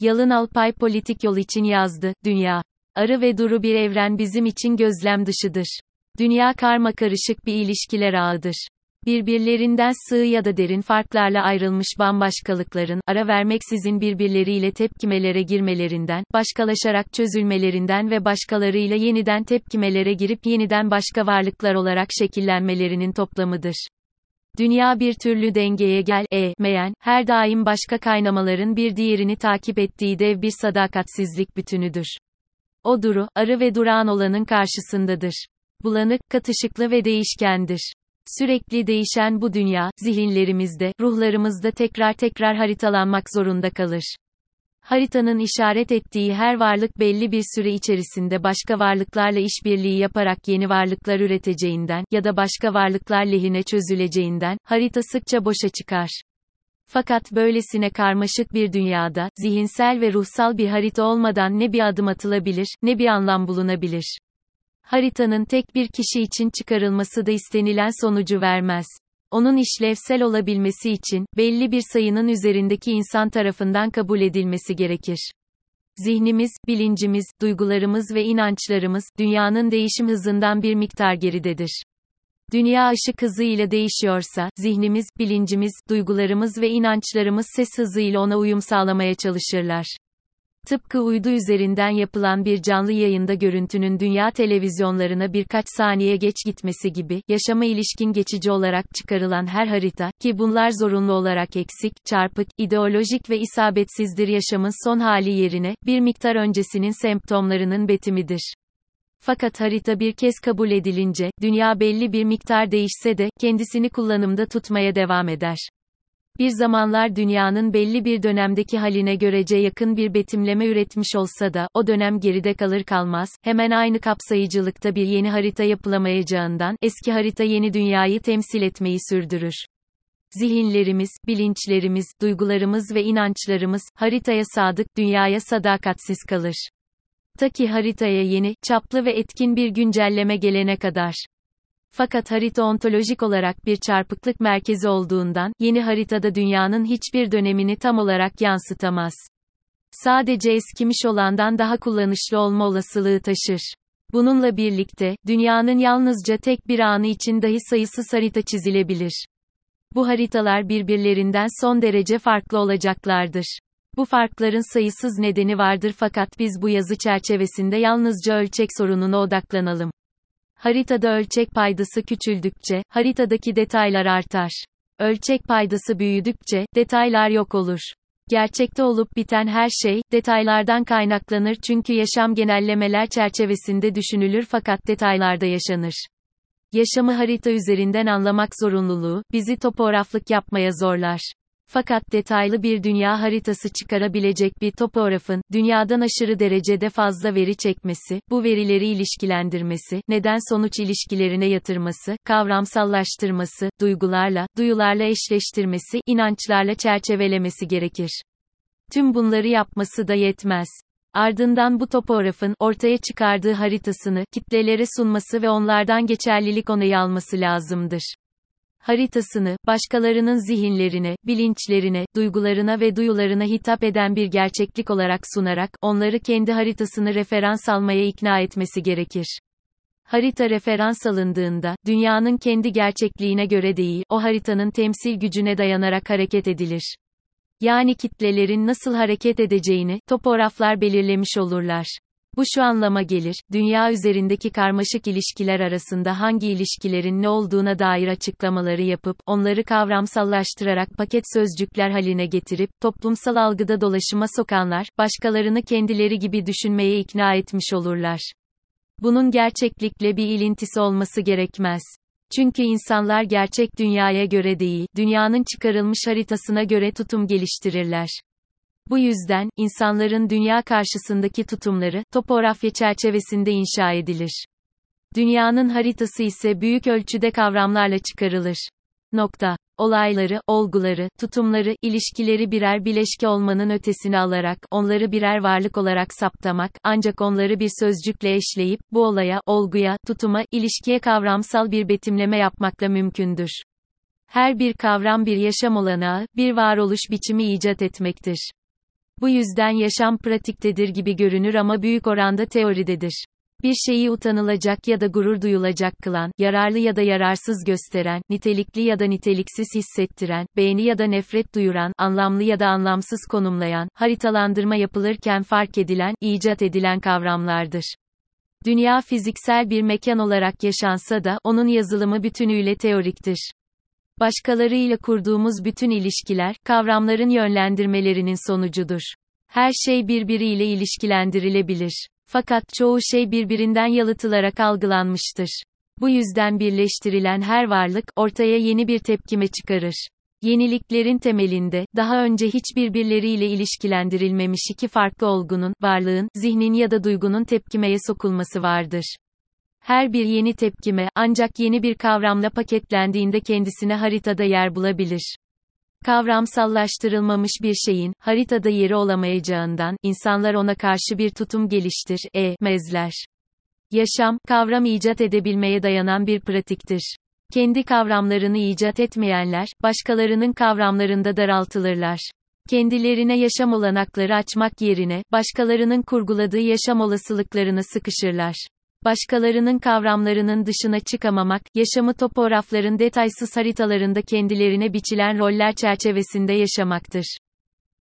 Yalın Alpay politik yol için yazdı. Dünya. Arı ve duru bir evren bizim için gözlem dışıdır. Dünya karma karışık bir ilişkiler ağıdır. Birbirlerinden sığ ya da derin farklarla ayrılmış bambaşkalıkların, ara vermeksizin birbirleriyle tepkimelere girmelerinden, başkalaşarak çözülmelerinden ve başkalarıyla yeniden tepkimelere girip yeniden başka varlıklar olarak şekillenmelerinin toplamıdır. Dünya bir türlü dengeye gel, e, her daim başka kaynamaların bir diğerini takip ettiği dev bir sadakatsizlik bütünüdür. O duru, arı ve durağan olanın karşısındadır. Bulanık, katışıklı ve değişkendir. Sürekli değişen bu dünya, zihinlerimizde, ruhlarımızda tekrar tekrar haritalanmak zorunda kalır. Haritanın işaret ettiği her varlık belli bir süre içerisinde başka varlıklarla işbirliği yaparak yeni varlıklar üreteceğinden ya da başka varlıklar lehine çözüleceğinden harita sıkça boşa çıkar. Fakat böylesine karmaşık bir dünyada zihinsel ve ruhsal bir harita olmadan ne bir adım atılabilir, ne bir anlam bulunabilir. Haritanın tek bir kişi için çıkarılması da istenilen sonucu vermez. Onun işlevsel olabilmesi için, belli bir sayının üzerindeki insan tarafından kabul edilmesi gerekir. Zihnimiz, bilincimiz, duygularımız ve inançlarımız, dünyanın değişim hızından bir miktar geridedir. Dünya ışık hızıyla değişiyorsa, zihnimiz, bilincimiz, duygularımız ve inançlarımız ses hızıyla ona uyum sağlamaya çalışırlar. Tıpkı uydu üzerinden yapılan bir canlı yayında görüntünün dünya televizyonlarına birkaç saniye geç gitmesi gibi, yaşama ilişkin geçici olarak çıkarılan her harita, ki bunlar zorunlu olarak eksik, çarpık, ideolojik ve isabetsizdir yaşamın son hali yerine, bir miktar öncesinin semptomlarının betimidir. Fakat harita bir kez kabul edilince, dünya belli bir miktar değişse de, kendisini kullanımda tutmaya devam eder. Bir zamanlar dünyanın belli bir dönemdeki haline görece yakın bir betimleme üretmiş olsa da, o dönem geride kalır kalmaz, hemen aynı kapsayıcılıkta bir yeni harita yapılamayacağından, eski harita yeni dünyayı temsil etmeyi sürdürür. Zihinlerimiz, bilinçlerimiz, duygularımız ve inançlarımız, haritaya sadık, dünyaya sadakatsiz kalır. Ta ki haritaya yeni, çaplı ve etkin bir güncelleme gelene kadar. Fakat harita ontolojik olarak bir çarpıklık merkezi olduğundan, yeni haritada dünyanın hiçbir dönemini tam olarak yansıtamaz. Sadece eskimiş olandan daha kullanışlı olma olasılığı taşır. Bununla birlikte, dünyanın yalnızca tek bir anı için dahi sayısız harita çizilebilir. Bu haritalar birbirlerinden son derece farklı olacaklardır. Bu farkların sayısız nedeni vardır fakat biz bu yazı çerçevesinde yalnızca ölçek sorununa odaklanalım. Haritada ölçek paydası küçüldükçe, haritadaki detaylar artar. Ölçek paydası büyüdükçe, detaylar yok olur. Gerçekte olup biten her şey, detaylardan kaynaklanır çünkü yaşam genellemeler çerçevesinde düşünülür fakat detaylarda yaşanır. Yaşamı harita üzerinden anlamak zorunluluğu, bizi topograflık yapmaya zorlar. Fakat detaylı bir dünya haritası çıkarabilecek bir topografın, dünyadan aşırı derecede fazla veri çekmesi, bu verileri ilişkilendirmesi, neden-sonuç ilişkilerine yatırması, kavramsallaştırması, duygularla, duyularla eşleştirmesi, inançlarla çerçevelemesi gerekir. Tüm bunları yapması da yetmez. Ardından bu topografın, ortaya çıkardığı haritasını, kitlelere sunması ve onlardan geçerlilik onayı alması lazımdır haritasını, başkalarının zihinlerine, bilinçlerine, duygularına ve duyularına hitap eden bir gerçeklik olarak sunarak, onları kendi haritasını referans almaya ikna etmesi gerekir. Harita referans alındığında, dünyanın kendi gerçekliğine göre değil, o haritanın temsil gücüne dayanarak hareket edilir. Yani kitlelerin nasıl hareket edeceğini, topograflar belirlemiş olurlar. Bu şu anlama gelir, dünya üzerindeki karmaşık ilişkiler arasında hangi ilişkilerin ne olduğuna dair açıklamaları yapıp, onları kavramsallaştırarak paket sözcükler haline getirip, toplumsal algıda dolaşıma sokanlar, başkalarını kendileri gibi düşünmeye ikna etmiş olurlar. Bunun gerçeklikle bir ilintisi olması gerekmez. Çünkü insanlar gerçek dünyaya göre değil, dünyanın çıkarılmış haritasına göre tutum geliştirirler. Bu yüzden, insanların dünya karşısındaki tutumları, topografya çerçevesinde inşa edilir. Dünyanın haritası ise büyük ölçüde kavramlarla çıkarılır. Nokta. Olayları, olguları, tutumları, ilişkileri birer bileşke olmanın ötesine alarak, onları birer varlık olarak saptamak, ancak onları bir sözcükle eşleyip, bu olaya, olguya, tutuma, ilişkiye kavramsal bir betimleme yapmakla mümkündür. Her bir kavram bir yaşam olanağı, bir varoluş biçimi icat etmektir. Bu yüzden yaşam pratiktedir gibi görünür ama büyük oranda teoridedir. Bir şeyi utanılacak ya da gurur duyulacak kılan, yararlı ya da yararsız gösteren, nitelikli ya da niteliksiz hissettiren, beğeni ya da nefret duyuran, anlamlı ya da anlamsız konumlayan, haritalandırma yapılırken fark edilen, icat edilen kavramlardır. Dünya fiziksel bir mekan olarak yaşansa da, onun yazılımı bütünüyle teoriktir. Başkalarıyla kurduğumuz bütün ilişkiler, kavramların yönlendirmelerinin sonucudur. Her şey birbiriyle ilişkilendirilebilir. Fakat çoğu şey birbirinden yalıtılarak algılanmıştır. Bu yüzden birleştirilen her varlık, ortaya yeni bir tepkime çıkarır. Yeniliklerin temelinde, daha önce hiç birbirleriyle ilişkilendirilmemiş iki farklı olgunun, varlığın, zihnin ya da duygunun tepkimeye sokulması vardır. Her bir yeni tepkime, ancak yeni bir kavramla paketlendiğinde kendisine haritada yer bulabilir. Kavramsallaştırılmamış bir şeyin, haritada yeri olamayacağından, insanlar ona karşı bir tutum geliştir, e, mezler. Yaşam, kavram icat edebilmeye dayanan bir pratiktir. Kendi kavramlarını icat etmeyenler, başkalarının kavramlarında daraltılırlar. Kendilerine yaşam olanakları açmak yerine, başkalarının kurguladığı yaşam olasılıklarını sıkışırlar. Başkalarının kavramlarının dışına çıkamamak, yaşamı topografların detaysız haritalarında kendilerine biçilen roller çerçevesinde yaşamaktır.